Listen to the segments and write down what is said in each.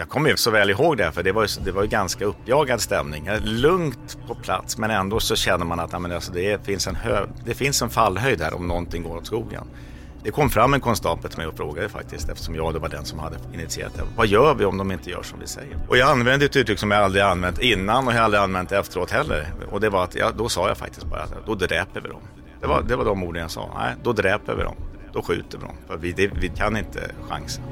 Jag kommer ju så väl ihåg det, för det var ju, det var ju ganska uppjagad stämning. Eh, lugnt på plats, men ändå så känner man att ja, men alltså, det, finns en hö, det finns en fallhöjd här om någonting går åt skogen. Det kom fram en konstapel till mig och frågade faktiskt, eftersom jag var den som hade initierat det. Vad gör vi om de inte gör som vi säger? Och jag använde ett uttryck som jag aldrig använt innan och jag har aldrig använt efteråt heller. Och det var att, ja, då sa jag faktiskt bara att då dräper vi dem. Det var, det var de orden jag sa. Nej, då dräper vi dem. Då skjuter vi dem. För vi, det, vi kan inte chansa.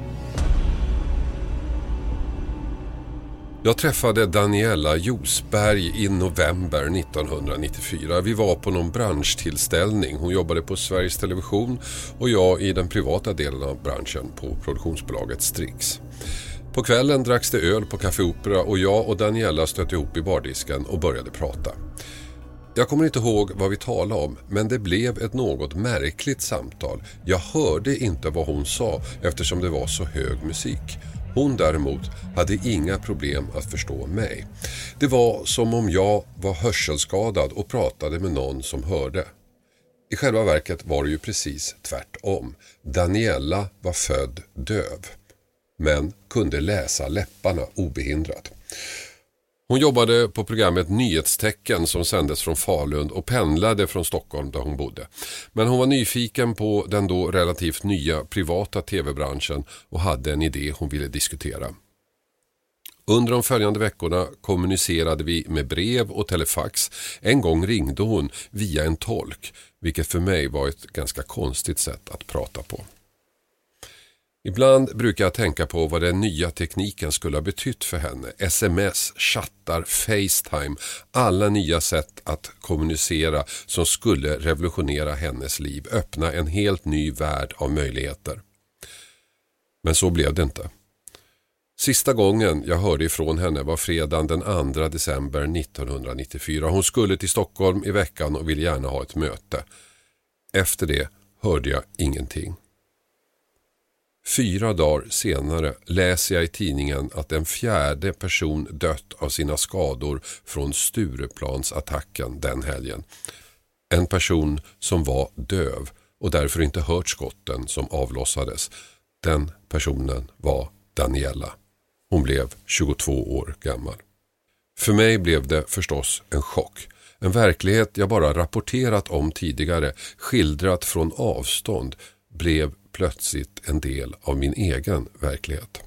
Jag träffade Daniela Josberg i november 1994. Vi var på någon branschtillställning. Hon jobbade på Sveriges Television och jag i den privata delen av branschen på produktionsbolaget Strix. På kvällen dracks det öl på Café Opera och jag och Daniela stötte ihop i bardisken och började prata. Jag kommer inte ihåg vad vi talade om men det blev ett något märkligt samtal. Jag hörde inte vad hon sa eftersom det var så hög musik. Hon däremot hade inga problem att förstå mig. Det var som om jag var hörselskadad och pratade med någon som hörde. I själva verket var det ju precis tvärtom. Daniella var född döv men kunde läsa läpparna obehindrat. Hon jobbade på programmet Nyhetstecken som sändes från Falun och pendlade från Stockholm där hon bodde. Men hon var nyfiken på den då relativt nya privata tv-branschen och hade en idé hon ville diskutera. Under de följande veckorna kommunicerade vi med brev och telefax. En gång ringde hon via en tolk, vilket för mig var ett ganska konstigt sätt att prata på. Ibland brukar jag tänka på vad den nya tekniken skulle ha betytt för henne. Sms, chattar, Facetime, alla nya sätt att kommunicera som skulle revolutionera hennes liv, öppna en helt ny värld av möjligheter. Men så blev det inte. Sista gången jag hörde ifrån henne var fredagen den 2 december 1994. Hon skulle till Stockholm i veckan och ville gärna ha ett möte. Efter det hörde jag ingenting. Fyra dagar senare läser jag i tidningen att en fjärde person dött av sina skador från Stureplansattacken den helgen. En person som var döv och därför inte hört skotten som avlossades. Den personen var Daniela. Hon blev 22 år gammal. För mig blev det förstås en chock. En verklighet jag bara rapporterat om tidigare, skildrat från avstånd, blev plötsligt en del av min egen verklighet.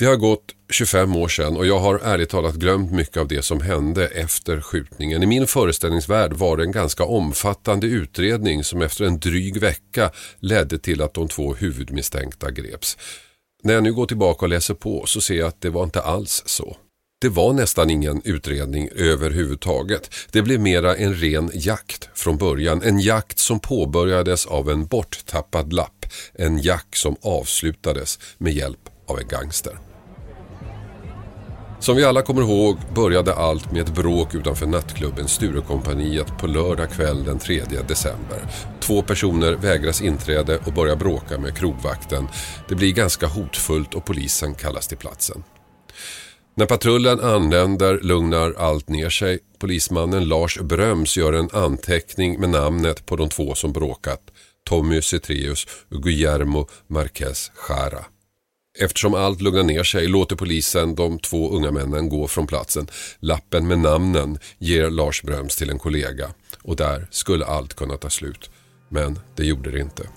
Det har gått 25 år sedan och jag har ärligt talat glömt mycket av det som hände efter skjutningen. I min föreställningsvärld var det en ganska omfattande utredning som efter en dryg vecka ledde till att de två huvudmisstänkta greps. När jag nu går tillbaka och läser på så ser jag att det var inte alls så. Det var nästan ingen utredning överhuvudtaget. Det blev mera en ren jakt från början. En jakt som påbörjades av en borttappad lapp. En jakt som avslutades med hjälp av en gangster. Som vi alla kommer ihåg började allt med ett bråk utanför nattklubben Sturekompaniet på lördag kväll den 3 december. Två personer vägras inträde och börjar bråka med krogvakten. Det blir ganska hotfullt och polisen kallas till platsen. När patrullen anländer lugnar allt ner sig. Polismannen Lars Bröms gör en anteckning med namnet på de två som bråkat. Tommy Cetreus och Guillermo Marquez Jara. Eftersom allt lugnar ner sig låter polisen de två unga männen gå från platsen. Lappen med namnen ger Lars Bröms till en kollega och där skulle allt kunna ta slut. Men det gjorde det inte.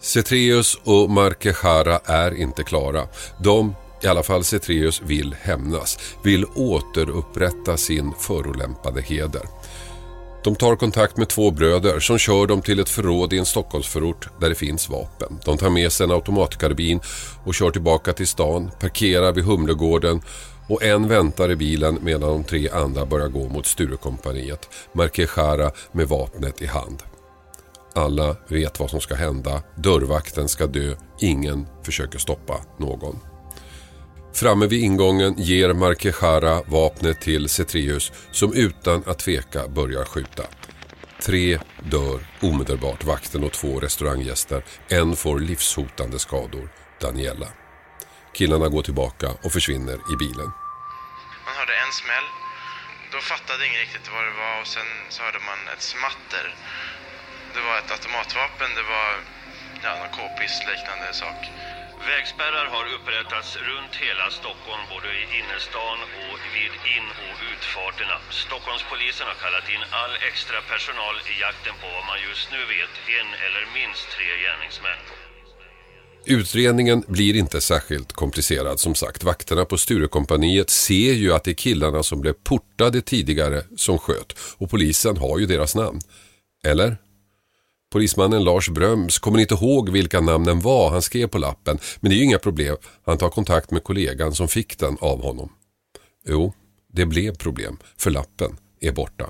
Cetreus och Marquejara är inte klara. De i alla fall Cetreus vill hämnas, vill återupprätta sin förolämpade heder. De tar kontakt med två bröder som kör dem till ett förråd i en Stockholmsförort där det finns vapen. De tar med sig en automatkarbin och kör tillbaka till stan, parkerar vid Humlegården och en väntar i bilen medan de tre andra börjar gå mot Sturecompagniet. Marquejara med vapnet i hand. Alla vet vad som ska hända. Dörrvakten ska dö. Ingen försöker stoppa någon. Framme vid ingången ger Marquejara vapnet till Cetrius som utan att tveka börjar skjuta. Tre dör omedelbart, vakten och två restauranggäster. En får livshotande skador, Daniela. Killarna går tillbaka och försvinner i bilen. Man hörde en smäll. Då fattade ingen riktigt vad det var och sen så hörde man ett smatter. Det var ett automatvapen, det var ja, någon k-pist liknande sak. Vägspärrar har upprättats runt hela Stockholm, både i innerstan och vid in- och utfarterna. Stockholmspolisen har kallat in all extra personal i jakten på vad man just nu vet, en eller minst tre gärningsmän. Utredningen blir inte särskilt komplicerad som sagt. Vakterna på Sturekompaniet ser ju att det är killarna som blev portade tidigare som sköt och polisen har ju deras namn. Eller? Polismannen Lars Bröms kommer inte ihåg vilka namnen var han skrev på lappen men det är ju inga problem. Han tar kontakt med kollegan som fick den av honom. Jo, det blev problem för lappen är borta.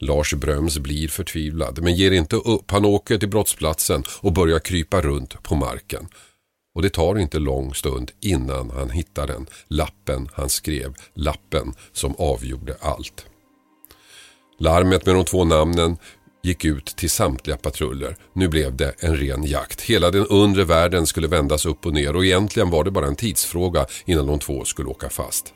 Lars Bröms blir förtvivlad men ger inte upp. Han åker till brottsplatsen och börjar krypa runt på marken. Och det tar inte lång stund innan han hittar den. Lappen han skrev. Lappen som avgjorde allt. Larmet med de två namnen gick ut till samtliga patruller. Nu blev det en ren jakt. Hela den undre världen skulle vändas upp och ner och egentligen var det bara en tidsfråga innan de två skulle åka fast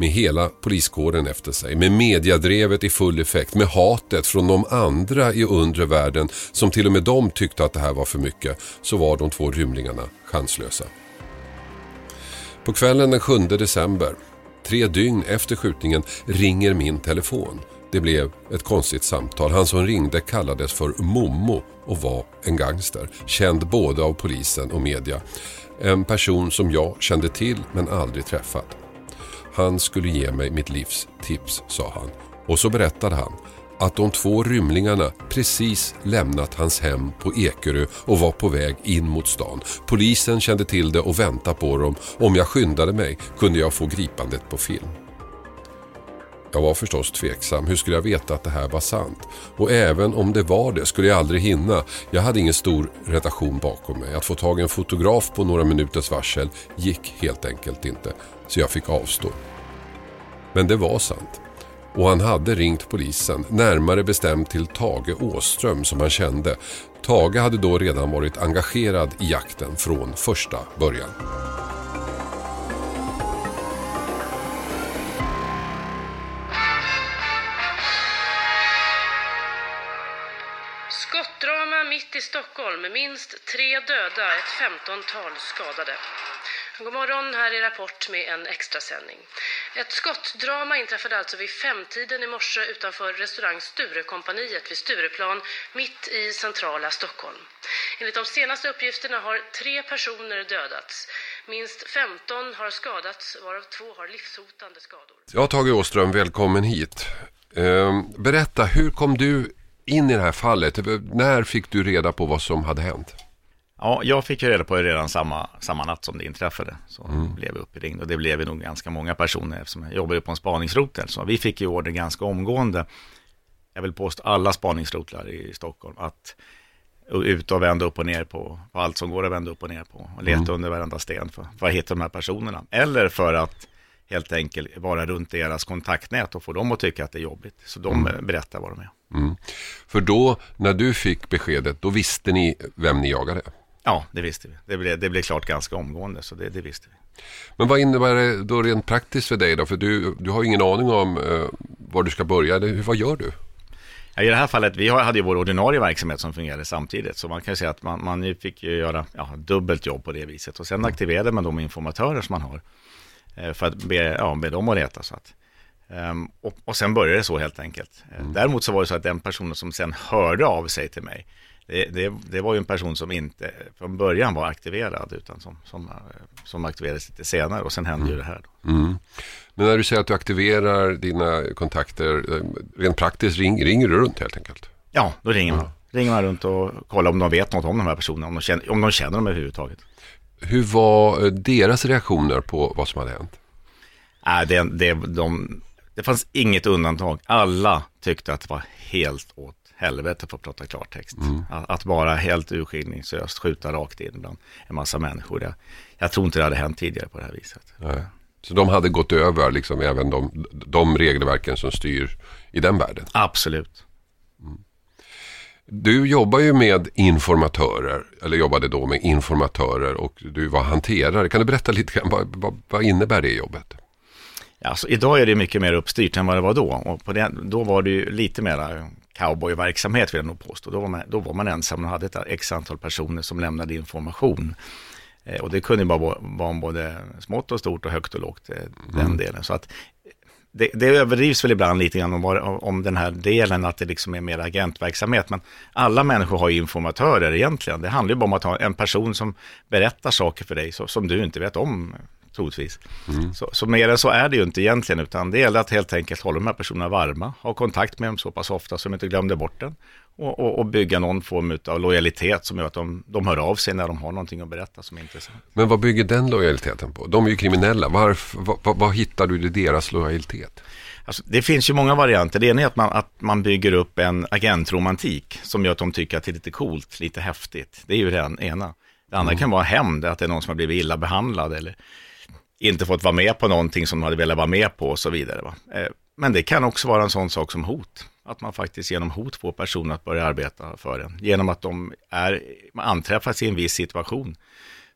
med hela poliskåren efter sig, med mediadrevet i full effekt, med hatet från de andra i undre världen som till och med de tyckte att det här var för mycket, så var de två rymlingarna chanslösa. På kvällen den 7 december, tre dygn efter skjutningen, ringer min telefon. Det blev ett konstigt samtal. Han som ringde kallades för Momo och var en gangster. Känd både av polisen och media. En person som jag kände till men aldrig träffat. Han skulle ge mig mitt livs tips, sa han. Och så berättade han att de två rymlingarna precis lämnat hans hem på Ekerö och var på väg in mot stan. Polisen kände till det och väntade på dem. Om jag skyndade mig kunde jag få gripandet på film. Jag var förstås tveksam. Hur skulle jag veta att det här var sant? Och även om det var det skulle jag aldrig hinna. Jag hade ingen stor redaktion bakom mig. Att få tag i en fotograf på några minuters varsel gick helt enkelt inte. Så jag fick avstå. Men det var sant. Och han hade ringt polisen, närmare bestämt till Tage Åström som han kände. Tage hade då redan varit engagerad i jakten från första början. I Stockholm. Minst tre döda, ett femtontal skadade. God morgon, här är Rapport med en extrasändning. Ett skottdrama inträffade alltså vid femtiden i morse utanför restaurang Sturekompaniet vid Stureplan mitt i centrala Stockholm. Enligt de senaste uppgifterna har tre personer dödats. Minst 15 har skadats, varav två har livshotande skador. Ja, Tage Åström, välkommen hit. Ehm, berätta, hur kom du in i det här fallet? När fick du reda på vad som hade hänt? Ja, jag fick ju reda på det redan samma, samma natt som det inträffade. Så mm. blev vi uppringd och det blev nog ganska många personer eftersom jag jobbade på en spaningsrotel. Så vi fick ju order ganska omgående. Jag vill påstå alla spaningsrotlar i Stockholm att ut och vända upp och ner på, på allt som går att vända upp och ner på. Och leta mm. under varenda sten för, för att hitta de här personerna. Eller för att helt enkelt vara runt deras kontaktnät och få dem att tycka att det är jobbigt. Så de mm. berättar vad de är. Mm. För då, när du fick beskedet, då visste ni vem ni jagade? Ja, det visste vi. Det blev, det blev klart ganska omgående, så det, det visste vi. Men vad innebär det då rent praktiskt för dig då? För du, du har ingen aning om eh, var du ska börja. Eller, vad gör du? Ja, I det här fallet, vi hade ju vår ordinarie verksamhet som fungerade samtidigt. Så man kan säga att man, man fick göra ja, dubbelt jobb på det viset. Och sen aktiverade man de informatörer som man har. Eh, för att be, ja, be dem att reta. Så att, um, och, och sen började det så helt enkelt. Eh, mm. Däremot så var det så att den personen som sen hörde av sig till mig, det, det, det, var ju en person som inte från början var aktiverad utan som, som, som aktiverades lite senare och sen hände mm. ju det här. Mm. Men när du säger att du aktiverar dina kontakter, eh, rent praktiskt ring, ringer du runt helt enkelt? Ja, då ringer man. Ringer man runt och kollar om de vet något om de här personerna, om de känner, om de känner dem överhuvudtaget. Hur var eh, deras reaktioner på vad som hade hänt? Äh, det, det, de, det fanns inget undantag. Alla tyckte att det var helt åt helvete för att prata klartext. Mm. Att, att bara helt urskillningslöst skjuta rakt in bland en massa människor. Jag, jag tror inte det hade hänt tidigare på det här viset. Nej. Så de hade gått över liksom även de, de regelverken som styr i den världen? Absolut. Mm. Du jobbar ju med informatörer, eller jobbade då med informatörer och du var hanterare. Kan du berätta lite grann, vad, vad, vad innebär det jobbet? Alltså, idag är det mycket mer uppstyrt än vad det var då. Och på det, då var det ju lite mer cowboyverksamhet vill jag nog påstå. Då var man, då var man ensam och hade ett x antal personer som lämnade information. Eh, och det kunde bara vara om både smått och stort och högt och lågt, eh, den mm. delen. Så att det, det överdrivs väl ibland lite grann om, om den här delen, att det liksom är mer agentverksamhet. Men alla människor har ju informatörer egentligen. Det handlar ju bara om att ha en person som berättar saker för dig så, som du inte vet om troligtvis. Mm. Så, så mer än så är det ju inte egentligen, utan det gäller att helt enkelt hålla de här personerna varma, ha kontakt med dem så pass ofta så de inte glömde bort den och, och, och, bygga någon form av lojalitet som gör att de, de hör av sig när de har någonting att berätta som är intressant. Men vad bygger den lojaliteten på? De är ju kriminella. Varför, vad, vad hittar du i deras lojalitet? Alltså, det finns ju många varianter. Det ena är att man, att man bygger upp en agentromantik som gör att de tycker att det är lite coolt, lite häftigt. Det är ju det ena. Det andra mm. kan vara hämnd, att det är någon som har blivit illa behandlad eller inte fått vara med på någonting som de hade velat vara med på och så vidare. Va? Eh, men det kan också vara en sån sak som hot. Att man faktiskt genom hot får personer att börja arbeta för en. Genom att de är, anträffas i en viss situation.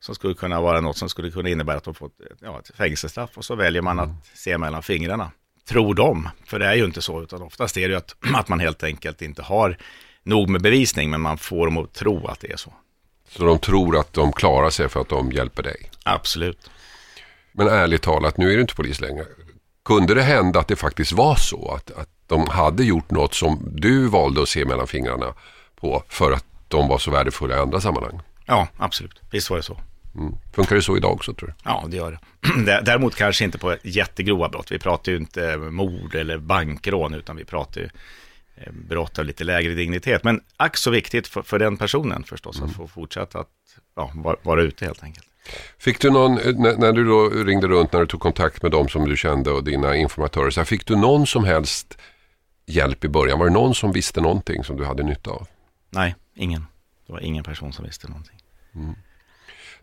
Som skulle kunna vara något som skulle kunna innebära att de får ja, ett fängelsestraff. Och så väljer man att mm. se mellan fingrarna. Tror de, för det är ju inte så, utan oftast är det ju att, att man helt enkelt inte har nog med bevisning, men man får dem att tro att det är så. Så de tror att de klarar sig för att de hjälper dig? Absolut. Men ärligt talat, nu är du inte polis längre. Kunde det hända att det faktiskt var så att, att de hade gjort något som du valde att se mellan fingrarna på för att de var så värdefulla i andra sammanhang? Ja, absolut. Visst var det så. Mm. Funkar det så idag också tror du? Ja, det gör det. Däremot kanske inte på jättegrova brott. Vi pratar ju inte mord eller bankrån, utan vi pratar ju eh, brott av lite lägre dignitet. Men ack så viktigt för, för den personen förstås, mm. att få fortsätta att ja, vara, vara ute helt enkelt. Fick du någon, när, när, du då ringde runt, när du tog kontakt med dem som du kände och dina informatörer, så här, fick du någon som helst hjälp i början? Var det någon som visste någonting som du hade nytta av? Nej, ingen. Det var ingen person som visste någonting. Mm.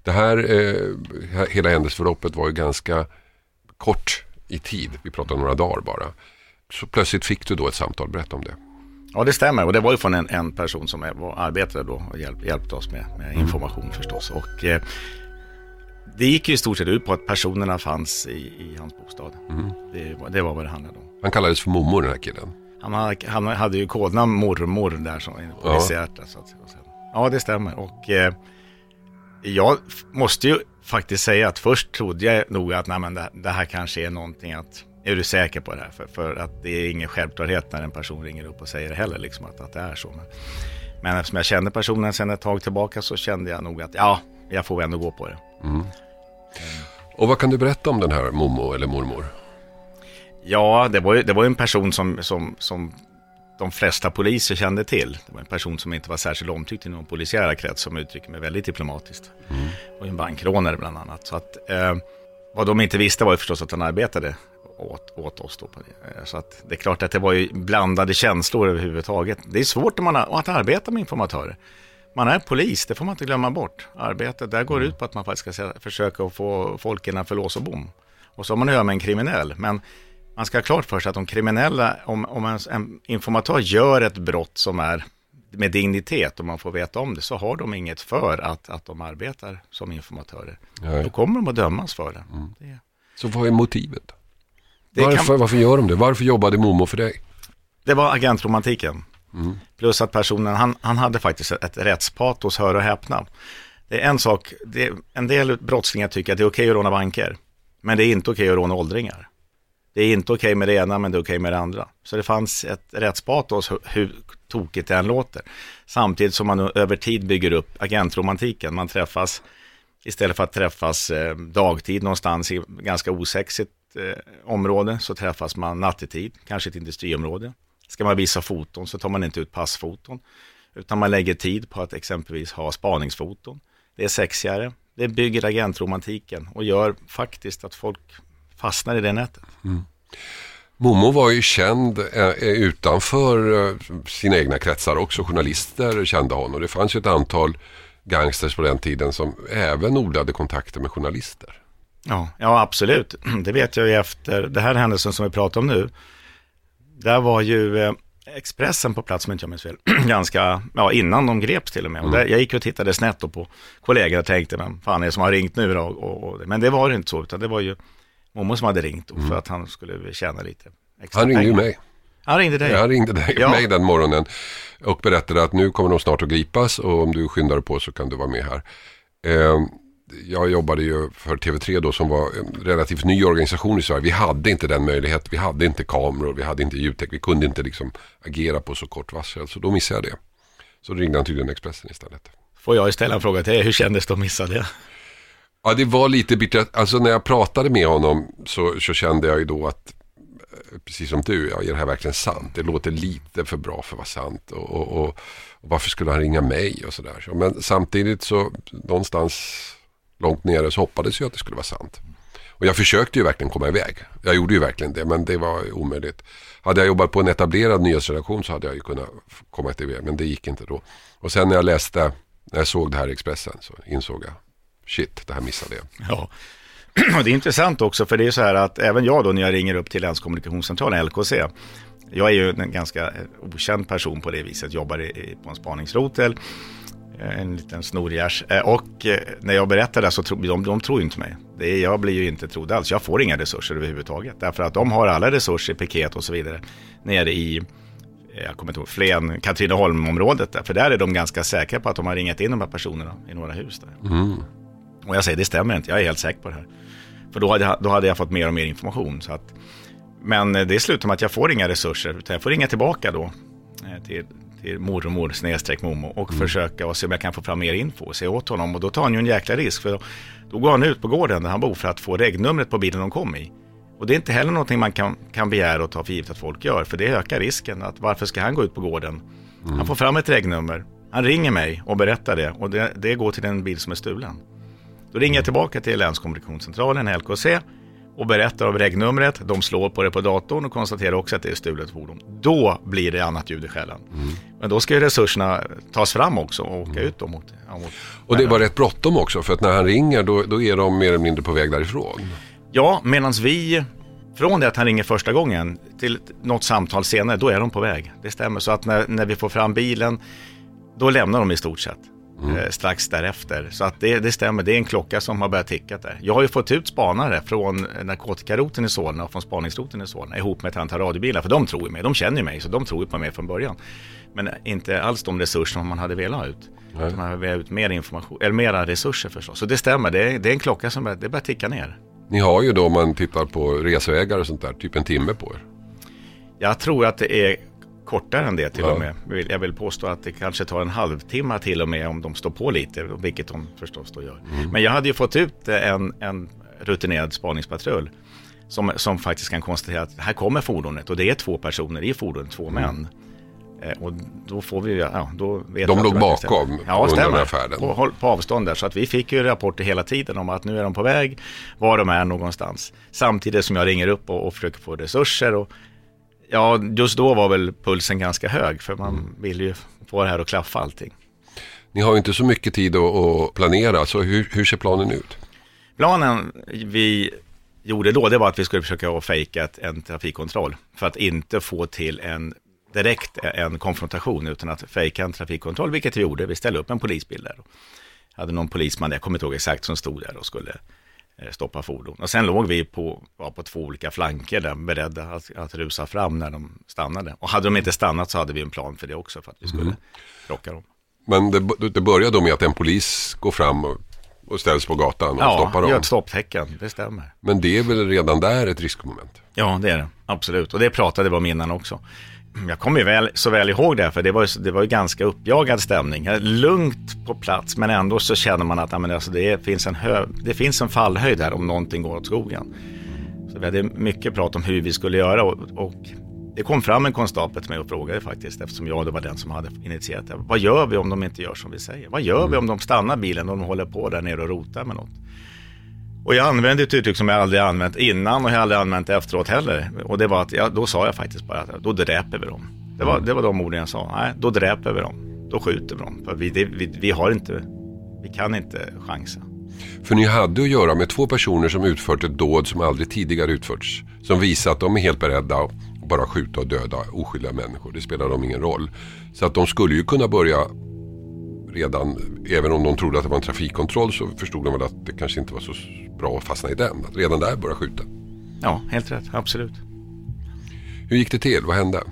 Det här, eh, hela händelseförloppet var ju ganska kort i tid. Vi pratar några dagar bara. Så plötsligt fick du då ett samtal, berätta om det. Ja, det stämmer. Och det var ju från en, en person som var, arbetade då och hjälp, hjälpte oss med, med information mm. förstås. Och eh, det gick ju i stort sett ut på att personerna fanns i, i hans bostad. Mm. Det, det, var vad det handlade om. Han kallades för mormor den här killen? Han, hade, han hade ju kodnamn mormor där som polishjärta. Ja. ja, det stämmer. Och eh, jag måste ju faktiskt säga att först trodde jag nog att nej, men det, det här kanske är någonting att är du säker på det här? För, för, att det är ingen självklarhet när en person ringer upp och säger det heller, liksom att, att det är så. Men, men eftersom jag kände personen sedan ett tag tillbaka så kände jag nog att ja, jag får ändå gå på det. Mm. Och vad kan du berätta om den här Momo eller mormor? Ja, det var ju, det var en person som, som, som de flesta poliser kände till. Det var en person som inte var särskilt omtyckt i någon polisiära krets som uttrycker mig väldigt diplomatiskt. Mm. Och en bankrånare bland annat. Så att, eh, vad de inte visste var ju förstås att han arbetade åt, åt oss. Då. Eh, så att det är klart att det var ju blandade känslor överhuvudtaget. Det är svårt man att arbeta med informatörer man är polis, det får man inte glömma bort. Arbetet där går ut på att man faktiskt ska försöka få folk innanför lås och bom. Och så har man att göra med en kriminell. Men man ska ha klart för sig att de kriminella, om, om en, en informatör gör ett brott som är med dignitet och man får veta om det, så har de inget för att, att de arbetar som informatörer. Nej. Då kommer de att dömas för det. Mm. det. Så vad är motivet? Varför, kan... varför gör de det? Varför jobbade Momo för dig? Det var agentromantiken. Mm. Plus att personen, han, han hade faktiskt ett, ett rättspatos, hör och häpna. Det är en sak, det, en del brottslingar tycker att det är okej att råna banker. Men det är inte okej att råna åldringar. Det är inte okej med det ena, men det är okej med det andra. Så det fanns ett rättspatos, hur tokigt det än låter. Samtidigt som man över tid bygger upp agentromantiken. Man träffas, istället för att träffas eh, dagtid någonstans i ganska osexigt eh, område, så träffas man nattetid, kanske ett industriområde. Ska man visa foton så tar man inte ut passfoton, utan man lägger tid på att exempelvis ha spaningsfoton. Det är sexigare, det bygger agentromantiken och gör faktiskt att folk fastnar i det nätet. Mm. Momo var ju känd eh, eh, utanför eh, sina egna kretsar också. Journalister kände honom. Det fanns ju ett antal gangsters på den tiden som även odlade kontakter med journalister. Ja, ja absolut. Det vet jag ju efter det här händelsen som vi pratar om nu. Där var ju eh, Expressen på plats, om inte jag minns fel, ganska, ja innan de greps till och med. Mm. Och där, jag gick och tittade snett på kollegor och tänkte, vem fan är det som har ringt nu då? Och, och, men det var det inte så, utan det var ju Momo som hade ringt mm. för att han skulle tjäna lite extra Han ringde ju mig. Han ringde dig? Han ringde dig, Ja. mig den morgonen och berättade att nu kommer de snart att gripas och om du skyndar på så kan du vara med här. Eh, jag jobbade ju för TV3 då som var en relativt ny organisation i Sverige. Vi hade inte den möjligheten. Vi hade inte kameror, vi hade inte ljudtek. Vi kunde inte liksom agera på så kort varsel. Så då missade jag det. Så ringde han tydligen Expressen istället. Får jag ställa en fråga till dig, hur kändes det att missa det? Ja, det var lite bittert. Alltså när jag pratade med honom så, så kände jag ju då att, eh, precis som du, ja, är det här verkligen sant? Det låter lite för bra för att vara sant. Och, och, och, och varför skulle han ringa mig och sådär. Så, men samtidigt så någonstans långt nere så hoppades jag att det skulle vara sant. Och jag försökte ju verkligen komma iväg. Jag gjorde ju verkligen det, men det var omöjligt. Hade jag jobbat på en etablerad nyhetsredaktion så hade jag ju kunnat komma iväg, men det gick inte då. Och sen när jag läste, när jag såg det här i Expressen så insåg jag, shit, det här missade jag. Ja. Och det är intressant också, för det är så här att även jag då när jag ringer upp till länskommunikationscentralen, LKC, jag är ju en ganska eh, okänd person på det viset, jobbar i, på en spaningsrotel, en liten snorgärs. Eh, Och eh, när jag berättar det så tror de, de tror inte mig. Det är, jag blir ju inte trodd alls. Jag får inga resurser överhuvudtaget. Därför att de har alla resurser, piket och så vidare, nere i eh, jag kommer inte ihåg, Flen, Katrineholm-området där. För där är de ganska säkra på att de har ringat in de här personerna i några hus där. Och jag säger, det stämmer inte, jag är helt säker på det här. För då hade, jag, då hade jag fått mer och mer information. Så att, men eh, det slutar med att jag får inga resurser, utan jag får ringa tillbaka då eh, till, till mormor snedstreck momo och försöka och se om jag kan få fram mer info och se åt honom. Och då tar han ju en jäkla risk, för då, går han ut på gården där han bor för att få regnumret på bilen de kom i. Och det är inte heller någonting man kan, kan begära och ta för givet att folk gör, för det ökar risken. att Varför ska han gå ut på gården? Han får fram ett regnummer, han ringer mig och berättar det och det, det går till den bil som är stulen. Då ringer jag tillbaka till länskommunikationscentralen, LKC, och berättar om regnumret. De slår på det på datorn och konstaterar också att det är stulet fordon. Då blir det annat ljud i skällan. Men då ska ju resurserna tas fram också och åka ut då mot... Mot Och det var rätt bråttom också för att när han ringer då, då är de mer eller mindre på väg därifrån. Ja, medan vi, från det att han ringer första gången till något samtal senare, då är de på väg. Det stämmer, så att när, när vi får fram bilen, då lämnar de i stort sett. Eh, strax därefter. Så att det, det stämmer, det är en klocka som har börjat ticka där. Jag har ju fått ut spanare från narkotikaroten i Solna och från spaningsroten i Solna ihop med ett antal radiobilar, för de tror ju mig, de känner ju mig, så de tror ju på mig från början. Men inte alls de resurser som man hade velat ha ut. Man hade velat ha ut mer information, eller mera resurser förstås. Så det stämmer, det är, det är en klocka som börjar, det börjar ticka ner. Ni har ju då om man tittar på resvägar och sånt där, typ en timme på er. Jag tror att det är kortare än det till Ja. och med. Jag vill- påstå att det kanske tar en halvtimme till och med om de står på lite, vilket de förstås då gör. Men jag hade ju fått ut en, en rutinerad spaningspatrull som, som faktiskt kan konstatera att här kommer fordonet och det är två personer i fordonet, två män. Eh, Och då får vi, ja, då vet De låg bakom ja, under den här färden. På, på avstånd där. Så att vi fick ju rapporter hela tiden om att nu är de på väg, var de är någonstans. Samtidigt som jag ringer upp och, och försöker få resurser. Och, ja, just då var väl pulsen ganska hög för man Mm. vill ju få det här att klaffa allting. Ni har ju inte så mycket tid att, planera, så hur, hur ser planen ut? Planen vi gjorde då, det var att vi skulle försöka fejka en trafikkontroll för att inte få till en direkt en konfrontation utan att fejka en trafikkontroll, vilket vi gjorde. Vi ställde upp en polisbil där. hade någon polisman, jag kommer inte ihåg exakt, som stod där och skulle stoppa fordon. Och sen låg vi på, var på två olika flanker där, beredda att, att rusa fram när de stannade. Och hade de inte stannat så hade vi en plan för det också, för att vi skulle krocka dem. Men det, det börjar då med att en polis går fram och, och ställs på gatan och Ja, stoppar gör dem. ett stopptecken, det stämmer. Men det är väl redan där ett riskmoment? Ja, det är det. Absolut. Och det pratade vi om innan också. Jag kommer ju väl, så väl ihåg det, för det var, ju- det var ju ganska uppjagad stämning. Lugnt på plats, men ändå så känner man att ja, men alltså, det, finns en hö, det finns en fallhöjd här om någonting går åt skogen. Så vi hade mycket prat om hur vi skulle göra och, och det kom fram en konstapel till mig och frågade faktiskt, eftersom jag var den som hade initierat det. Vad gör vi om de inte gör som vi säger? Vad gör vi om de stannar bilen och de håller på där nere och rotar med något? Och jag använde ett uttryck som jag aldrig använt innan och jag har aldrig använt efteråt heller. Och det var att, ja, då sa jag faktiskt bara att då dräper vi dem. Det var, det var de orden jag sa. Nej, då dräper vi dem. Då skjuter vi dem. För vi, det, vi, vi har inte, vi kan inte chansa. För ni hade att göra med två personer som utfört ett dåd som aldrig tidigare utförts. Som visar att de är helt beredda att bara skjuta och döda oskyldiga människor. Det spelar dem ingen roll. Så att de skulle ju kunna börja redan, även om de trodde att det var en trafikkontroll så förstod de väl att det kanske inte var så bra att fastna i den. Att redan där börja skjuta. Ja, helt rätt. Absolut. Hur gick det till? Vad hände?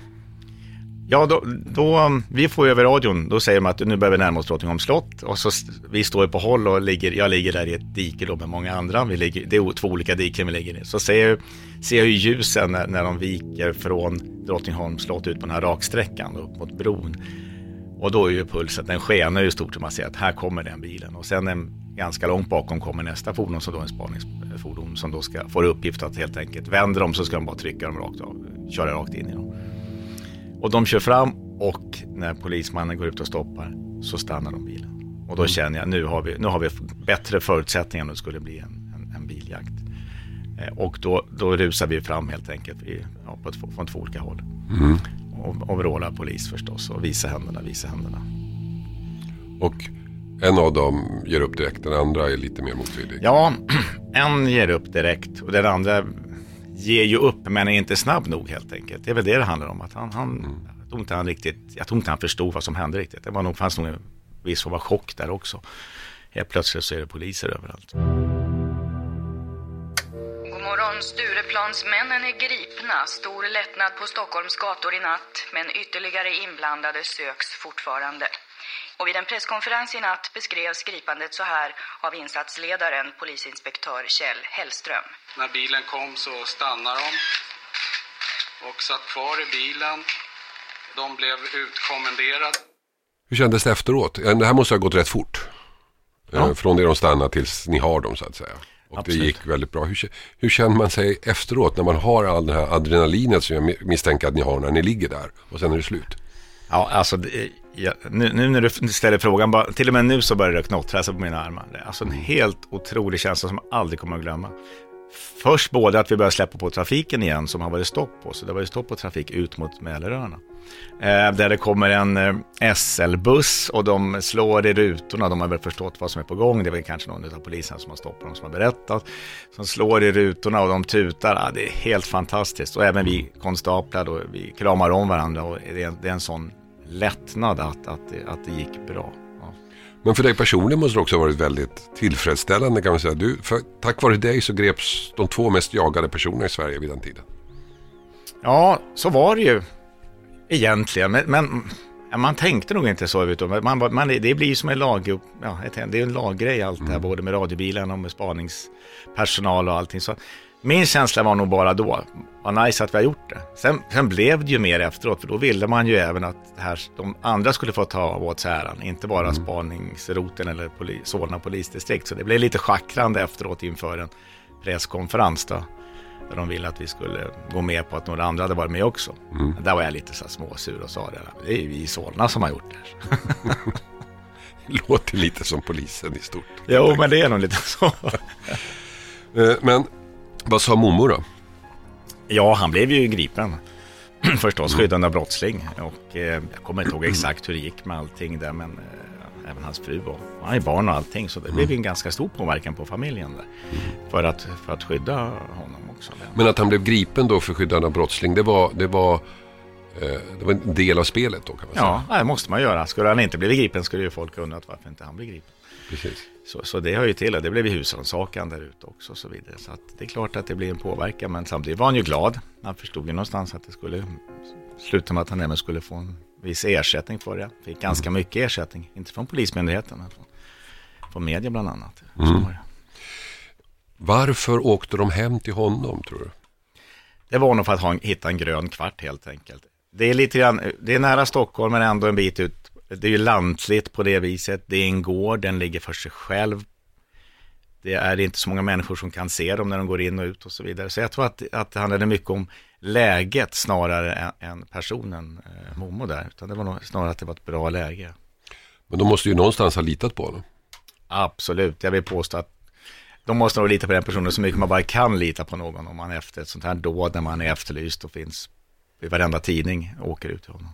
Ja, då, då, vi får över radion, då säger de att nu börjar vi närma oss Drottningholms slott och så vi står på håll och ligger, jag ligger där i ett dike då med många andra, vi ligger, det är två olika diken vi ligger i. Så ser jag, ser jag ju ljusen när, när de viker från Drottningholms slott ut på den här raksträckan upp mot bron. Och då är ju pulsen, den skenar ju stort som man ser att här kommer den bilen. Och sen en, ganska långt bakom kommer nästa fordon som då är en spaningsfordon som då ska, får uppgift att helt enkelt vänder dem så ska de bara trycka dem rakt av, köra rakt in i dem. Och de kör fram och när polismannen går ut och stoppar så stannar de bilen. Och då känner jag nu har vi, nu har vi bättre förutsättningar om det skulle bli en, en, en biljakt. Eh, och då, då rusar vi fram helt enkelt i, ja, på ett, från två olika håll. Mm. Och vrålar polis förstås och visa händerna, visa händerna. Och en av dem ger upp direkt, den andra är lite mer motvillig. Ja, en ger upp direkt och den andra ger ju upp men är inte snabb nog helt enkelt. Det är väl det det handlar om. Att han, han, mm. jag, tror inte han riktigt, jag tror inte han förstod vad som hände riktigt. Det var nog, fanns nog en viss form av chock där också. Helt plötsligt så är det poliser överallt. Stureplansmännen är gripna. Stor lättnad på Stockholms gator i natt. Men ytterligare inblandade söks fortfarande. Och vid en presskonferens i natt beskrevs gripandet så här av insatsledaren, polisinspektör Kjell Hellström. När bilen kom så stannade de och satt kvar i bilen. De blev utkommenderade. Hur kändes det efteråt? Det här måste ha gått rätt fort. Eh, ja. Från det de stannar tills ni har dem så att säga. Och Absolut. det gick väldigt bra. Hur, hur känner man sig efteråt när man har all den här adrenalinet som jag misstänker att ni har när ni ligger där och sen är det slut? Ja, alltså ja, nu, nu, när du ställer frågan, bara, till och med nu så börjar det knottra sig på mina armar. Det alltså en helt otrolig känsla som jag aldrig kommer att glömma. Först både att vi börjar släppa på trafiken igen som har varit stopp på, så det var ju stopp på trafik ut mot Mälaröarna. Eh, där det kommer en eh, SL-buss och de slår i rutorna, de har väl förstått vad som är på gång, det är väl kanske någon av poliserna som har stoppat dem som har berättat. Som slår i rutorna och de tutar, ah, det är helt fantastiskt. Och även vi konstaplar, då, vi kramar om varandra och det är, det är en sån lättnad att, att, det, att det gick bra. Men för dig personligen måste det också ha varit väldigt tillfredsställande kan man säga. Du, för, tack vare dig så greps de två mest jagade personerna i Sverige vid den tiden. Ja, så var det ju egentligen. Men, men man tänkte nog inte så. Vet du. Man, man, det blir som en lag, ja, det är en laggrej allt det här, mm. både med radiobilen och med spaningspersonal och allting. Så min känsla var nog bara då, vad nice att vi har gjort det. Sen, sen, blev det ju mer efteråt, för då ville man ju även att här, de andra skulle få ta åt sig äran, inte bara mm. spaningsroten eller poli, Solna polisdistrikt. Så det blev lite schackrande efteråt inför en presskonferens då, där de ville att vi skulle gå med på att några andra hade varit med också. Mm. Där var jag lite så småsur och sa det, det är ju vi i Solna som har gjort det Låter lite som polisen i stort. Jo, men det är nog lite så. Eh, men vad sa Momo då? Ja, han blev ju gripen. Förstås, mm. skyddande av brottsling. Och eh, jag kommer inte ihåg exakt hur det gick med allting där, men eh, även hans fru och han är barn och allting. Så det mm. blev ju en ganska stor påverkan på familjen där. Mm. För, att, för att skydda honom också. Men att han blev gripen då för skyddande av brottsling, det var, det var eh, det var en del av spelet då kan man säga. Ja, det måste man göra. Skulle han inte blivit gripen skulle ju folk undrat varför inte han blev gripen. Precis. Så, så det hör ju till och det blev husrannsakan där ute också och så vidare. Så det är klart att det blir en påverkan men samtidigt var han ju glad. Han förstod ju någonstans att det skulle sluta med att han även skulle få en viss ersättning för det. Fick ganska mycket ersättning, inte från Polismyndigheten, men från, från media bland annat. Mm. Varför åkte de hem till honom tror du? Det var nog för att ha, hitta en grön kvart helt enkelt. Det är lite grann, det är nära Stockholm men ändå en bit ut det är ju lantligt på det viset. Det är en gård, den ligger för sig själv. Det är inte så många människor som kan se dem när de går in och ut och så vidare. Så jag tror att, att det handlade mycket om läget snarare än, personen eh, Momo där. Utan det var nog snarare att det var ett bra läge. Men de måste ju någonstans ha litat på honom. Absolut, jag vill påstå att de måste nog lita på den personen så mycket man bara kan lita på någon om man efter ett sånt här dåd när man är efterlyst och finns i varenda tidning och åker ut till honom.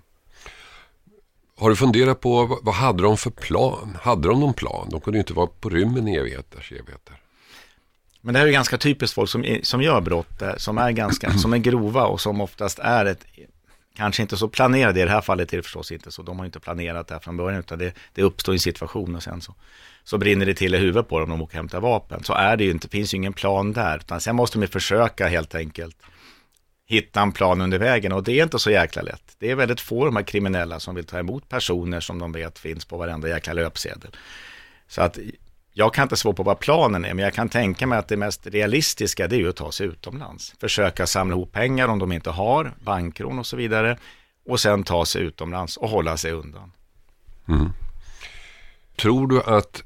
Har du funderat på vad hade de för plan? Hade de någon plan? De kunde ju inte vara på rymmen i evigheters evigheter. Men det här är ganska typiskt folk som, som gör brott, eh, som är ganska, som är grova och som oftast är ett, kanske inte så planerade, i det här fallet är det förstås inte så, de har inte planerat det här från början, utan det, det uppstår en situation och sen så, så brinner det till i huvudet på dem när de åker och hämtar vapen. Så är det ju inte, det finns ju ingen plan där, utan sen måste de försöka helt enkelt hitta en plan under vägen och det är inte så jäkla lätt. Det är väldigt få de här kriminella som vill ta emot personer som de vet finns på varenda jäkla löpsedel. Så att jag kan inte svara på vad planen är, men jag kan tänka mig att det mest realistiska det är ju att ta sig utomlands. Försöka samla ihop pengar om de inte har, bankrån och så vidare. Och sen ta sig utomlands och hålla sig undan. Mm. Tror du att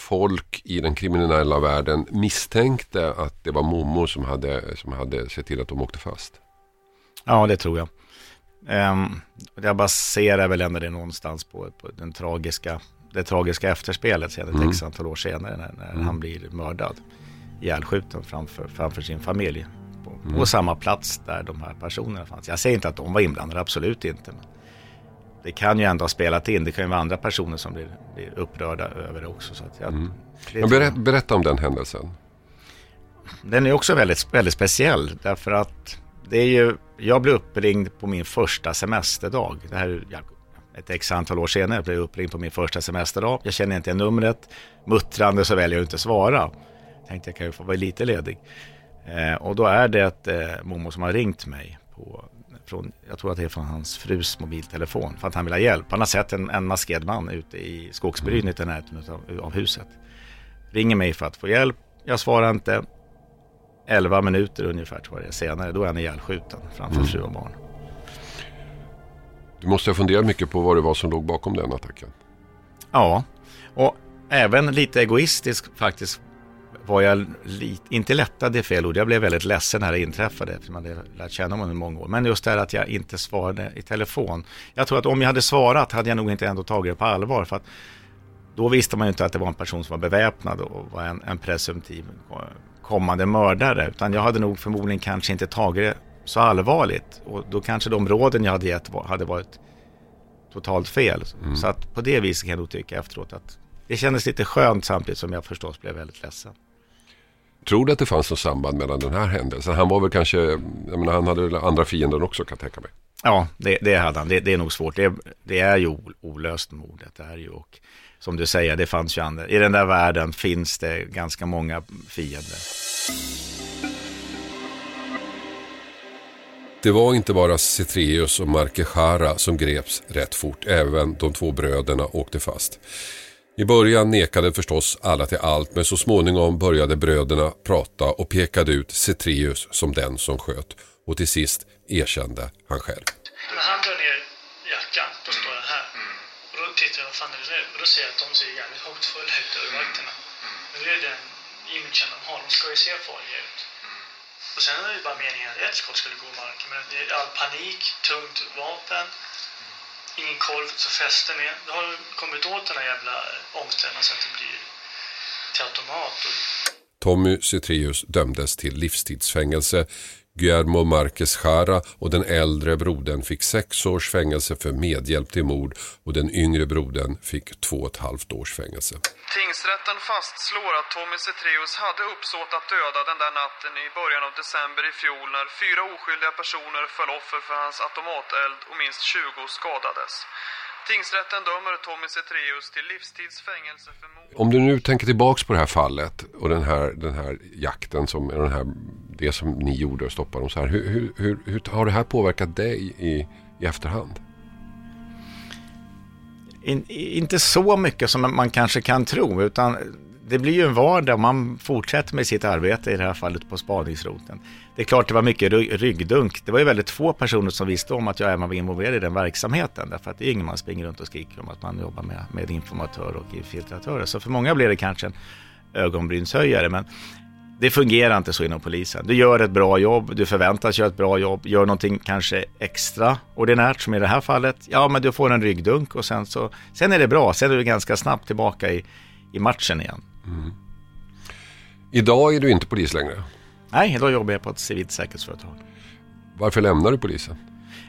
folk i den kriminella världen misstänkte att det var Momo som hade, som hade sett till att de åkte fast? Ja, det tror jag. Um, jag baserar väl ändå det någonstans på, på den tragiska, det tragiska efterspelet sedan ett mm. x antal år senare när, när mm. han blir mördad, ihjälskjuten framför, framför sin familj. På, mm. på, samma plats där de här personerna fanns. Jag säger inte att de var inblandade, absolut inte. Men det kan ju ändå ha spelat in. Det kan ju vara andra personer som blir, blir upprörda över det också. Så att jag, mm. det berätta, berätta om den händelsen. Den är också väldigt, väldigt speciell därför att det är ju, jag blev uppringd på min första semesterdag. Det här är ett x antal år senare blev jag uppringd på min första semesterdag. Jag känner inte igen numret. Muttrande så väljer jag inte att svara. Tänkte jag kan ju få vara lite ledig. Eh, och då är det ett eh, Momo som har ringt mig på från, jag tror att det är från hans frus mobiltelefon för att han vill ha hjälp. Han har sett en, en maskerad man ute i skogsbrynet i närheten av, av huset. Ringer mig för att få hjälp. Jag svarar inte. 11 minuter ungefär tror jag senare, då är han ihjälskjuten framför mm. fru och barn. Du måste ha funderat mycket på vad det var som låg bakom den attacken. Ja, och även lite egoistisk faktiskt var jag lite, inte lättad är fel ord, jag blev väldigt ledsen när det inträffade eftersom man hade lärt känna honom i många år. Men just det här att jag inte svarade i telefon. Jag tror att om jag hade svarat hade jag nog inte ändå tagit det på allvar. För att då visste man ju inte att det var en person som var beväpnad och var en, en presumtiv kommande mördare. Utan jag hade nog förmodligen kanske inte tagit det så allvarligt. Och då kanske de råden jag hade gett hade varit totalt fel. Mm. Så att på det viset kan jag nog tycka efteråt att det kändes lite skönt samtidigt som jag förstås blev väldigt ledsen. Tror du att det fanns något samband mellan den här händelsen? Han var väl kanske, jag menar, han hade väl andra fiender också kan jag tänka mig. Ja, det, det hade han. Det, det, är nog svårt. Det, det är ju olöst mordet. Det är ju och som du säger, det fanns ju andra. I den där världen finns det ganska många fiender. Det var inte bara Cetreus och Markechara som greps rätt fort. Även de två bröderna åkte fast. I början nekade förstås alla till allt men så småningom började bröderna prata och pekade ut Cetreus som den som sköt. Och till sist erkände han själv. När han drar ner jackan, då står den här. Och då tittar jag, vad fan är det där? Och då ser jag att de ser jävligt hotfulla ut över vakterna. Men det är den imagen de har, de ska ju se farliga ut. Och sen är det ju bara meningen att ett skott skulle gå i marken. Men det är all panik, tungt vapen inkorv så fäste med. Då har du kommit åt den här jävla eh, omställningen så att det blir till automat. Tommy Cetreus dömdes till livstidsfängelse. Guillermo Marquez Jara och den äldre brodern fick sex års fängelse för medhjälp till mord och den yngre brodern fick två och ett halvt års fängelse. Tingsrätten fastslår att Tommy Cetreus hade uppsåt att döda den där natten i början av december i fjol när fyra oskyldiga personer föll offer för hans automateld och minst 20 skadades. Tingsrätten dömer Tommy Cetreus till livstidsfängelse för mord. Om du nu tänker tillbaks på det här fallet och den här, den här jakten som, den här, det som ni gjorde och stoppade dem så här. Hur, hur, hur, hur har det här påverkat dig i, i efterhand? In, inte så mycket som man kanske kan tro, utan det blir ju en vardag. Man fortsätter med sitt arbete, i det här fallet på spaningsroten. Det är klart det var mycket ryggdunk. Det var ju väldigt få personer som visste om att jag även var involverad i den verksamheten. Därför att det är ingen man springer runt och skriker om att man jobbar med, med informatör och infiltratörer. Så för många blev det kanske en ögonbrynshöjare. Men det fungerar inte så inom polisen. Du gör ett bra jobb, du förväntas göra ett bra jobb, gör någonting kanske extraordinärt som i det här fallet. Ja, men du får en ryggdunk och sen så, sen är det bra. Sen är du ganska snabbt tillbaka i, i matchen igen. Mm. Idag är du inte polis längre? Nej, idag jobbar jag på ett civilt säkerhetsföretag. Varför lämnar du polisen?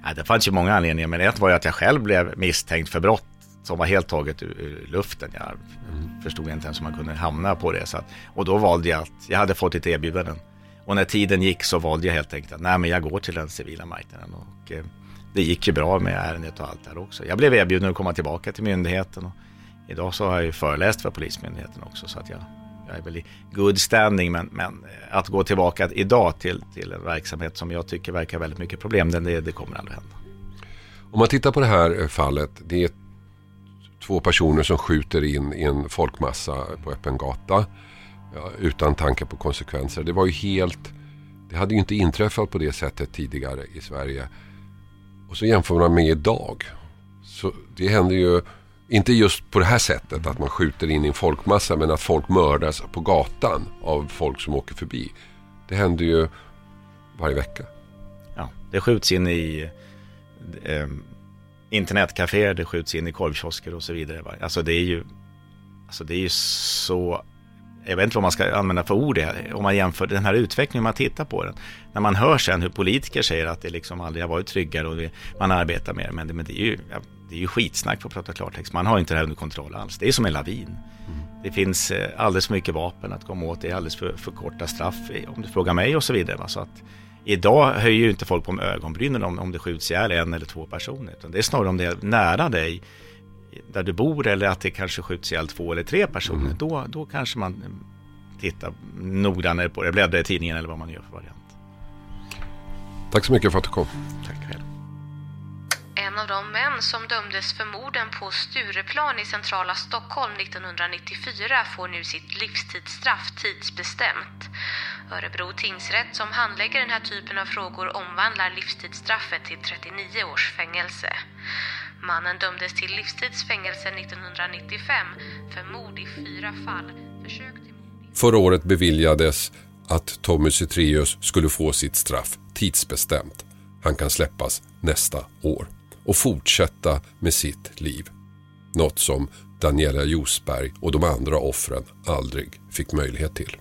Ja, det fanns ju många anledningar, men ett var ju att jag själv blev misstänkt för brott som var helt taget ur, ur luften. Jag mm. förstod inte ens hur man kunde hamna på det. Så att, och då valde jag att, jag hade fått ett erbjudande. Och när tiden gick så valde jag helt enkelt att nej men jag går till den civila marknaden. Och, eh, det gick ju bra med ärendet och allt där också. Jag blev erbjuden att komma tillbaka till myndigheten. Och idag så har jag ju föreläst för Polismyndigheten också. Så att jag, jag är väl i good standing, men, men att gå tillbaka idag till, till en verksamhet som jag tycker verkar väldigt mycket problem, det, det kommer aldrig hända. Om man tittar på det här fallet, det är två personer som skjuter in i en folkmassa på öppen gata ja, utan tanke på konsekvenser. Det var ju helt, det hade ju inte inträffat på det sättet tidigare i Sverige. Och så jämför man med idag. Så det händer ju inte just på det här sättet att man skjuter in i en folkmassa men att folk mördas på gatan av folk som åker förbi. Det händer ju varje vecka. Ja, det skjuts in i eh, internetcaféer, det skjuts in i korvkiosker och så vidare. Alltså det är ju, alltså det är ju så, jag vet inte vad man ska använda för ord det, om man jämför den här utvecklingen, man tittar på den. När man hör sen hur politiker säger att det liksom aldrig har varit tryggare och det, man arbetar mer, men det, men det är ju det är ju skitsnack för att prata klartext. Man har inte det här under kontroll alls. Det är som en lavin. Mm. Det finns eh, alldeles för mycket vapen att komma åt. Det är alldeles för, för korta straff om du frågar mig och så vidare. Va? Så att, idag höjer ju inte folk på ögonbrynen om, om det skjuts ihjäl en eller två personer. Utan det är snarare om det är nära dig där du bor eller att det kanske skjuts ihjäl två eller tre personer. Mm. Då, då kanske man tittar noggrannare på det, bläddrar i tidningen eller vad man gör för variant. Tack så mycket för att du kom. Tack själv. En av de män som dömdes för morden på Stureplan i centrala Stockholm 1994 får nu sitt livstidsstraff tidsbestämt. Örebro tingsrätt som handlägger den här typen av frågor omvandlar livstidsstraffet till 39 års fängelse. Mannen dömdes till livstidsfängelse 1995 för mord i fyra fall. Försök till Förra året beviljades att Tommy Cetreus skulle få sitt straff tidsbestämt. Han kan släppas nästa år och fortsätta med sitt liv. Något som Daniela Josberg och de andra offren aldrig fick möjlighet till.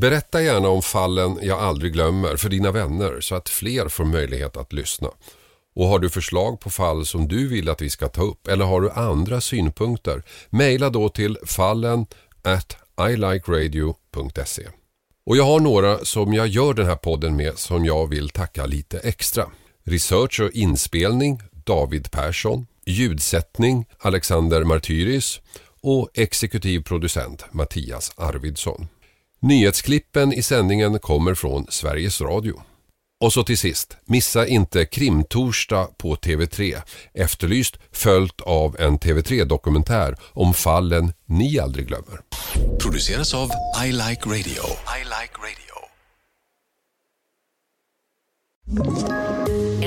Berätta gärna om fallen jag aldrig glömmer för dina vänner så att fler får möjlighet att lyssna. Och har du förslag på fall som du vill att vi ska ta upp eller har du andra synpunkter, mejla då till fallen at ilikeradio.se. Och jag har några som jag gör den här podden med som jag vill tacka lite extra. Research och inspelning David Persson, ljudsättning Alexander Martyris och exekutiv producent Mattias Arvidsson. Nyhetsklippen i sändningen kommer från Sveriges Radio. Och så till sist, missa inte Krimtorsdag på TV3. Efterlyst följt av en TV3-dokumentär om fallen ni aldrig glömmer. Produceras av I Like Radio. I like radio.